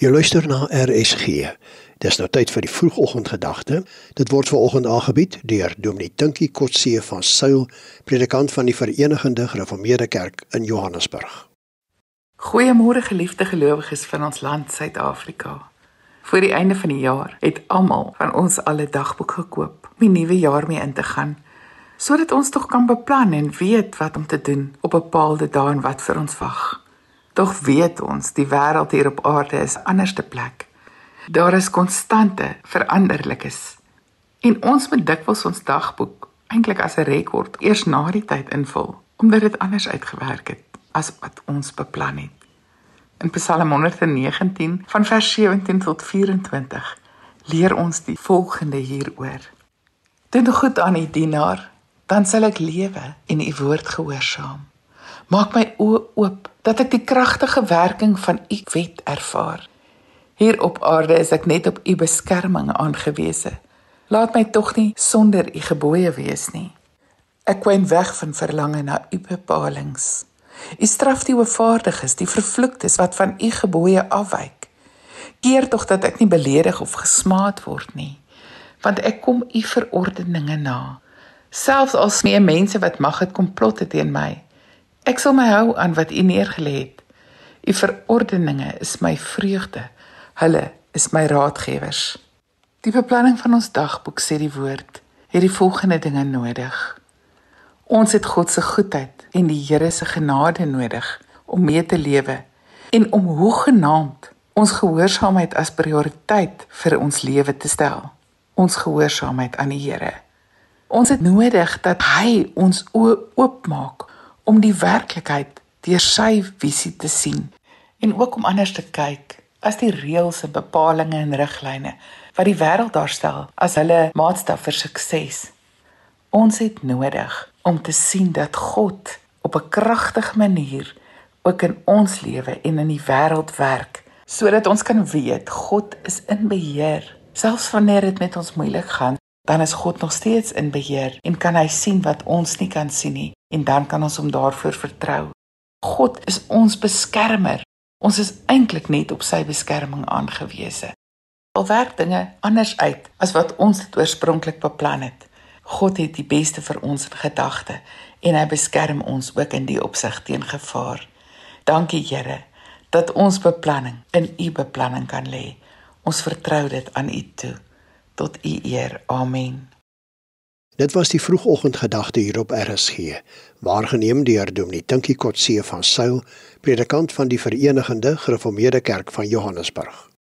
Jy luister na RSG. Dis nou tyd vir die vroegoggendgedagte. Dit word veraloggend aangebied deur Dominee Tinkie Kotse van Sail, predikant van die Verenigde Gereformeerde Kerk in Johannesburg. Goeiemôre geliefde gelowiges van ons land Suid-Afrika. Voor die einde van die jaar het almal van ons al 'n dagboek gekoop om die nuwe jaar mee in te gaan, sodat ons tog kan beplan en weet wat om te doen op bepaalde dae en wat vir ons wag. Tog weet ons die wêreld hier op aarde is anderste plek. Daar is konstante veranderlikes. En ons moet dikwels ons dagboek eintlik as 'n rekord eers na die tyd invul omdat dit anders uitgewerk het as wat ons beplan het. In Psalm 119 van vers 17 tot 24 leer ons die volgende hieroor. Doen goed aan die dienaar, dan sal ek lewe en u woord gehoorsaam. Maak my oë oop dat ek die kragtige werking van u wet ervaar. Hier op aarde is ek net op u beskerming aangewese. Laat my tog nie sonder u gebooie wees nie. Ek kwyn weg van verlange na u bepalinge. U straf die oorvaardiges, die vervloektes wat van u gebooie afwyk. Keer tog dat ek nie beledig of gesmaad word nie, want ek kom u verordeninge na. Selfs al smee mense wat mag het komplotte teen my, Ek sal my hou aan wat U neergelê het. U verordeninge is my vreugde. Hulle is my raadgewers. Die beplanning van ons dagboek sê die woord het die volgende dinge nodig. Ons het God se goedheid en die Here se genade nodig om mee te lewe en om hoegenaamd ons gehoorsaamheid as prioriteit vir ons lewe te stel. Ons gehoorsaamheid aan die Here. Ons het nodig dat hy ons oë oopmaak om die werklikheid deur sy visie te sien en ook om anders te kyk as die reëls en bepalinge en riglyne wat die wêreld daarstel as hulle maatstaf vir sukses. Ons het nodig om te sien dat God op 'n kragtige manier ook in ons lewe en in die wêreld werk sodat ons kan weet God is in beheer. Selfs wanneer dit met ons moeilik gaan, dan is God nog steeds in beheer en kan hy sien wat ons nie kan sien nie en dan kan ons hom daarvoor vertrou. God is ons beskermer. Ons is eintlik net op sy beskerming aangewese. Al werk dinge anders uit as wat ons dit oorspronklik beplan het. God het die beste vir ons in gedagte en hy beskerm ons ook in die opsig teen gevaar. Dankie Here dat ons beplanning in u beplanning kan lê. Ons vertrou dit aan u toe. Tot u eer. Amen. Dit was die vroegoggendgedagte hier op RSG, waargeneem deur Dominee Tinkie Kotse van Sail, predikant van die Verenigde Gereformeerde Kerk van Johannesburg.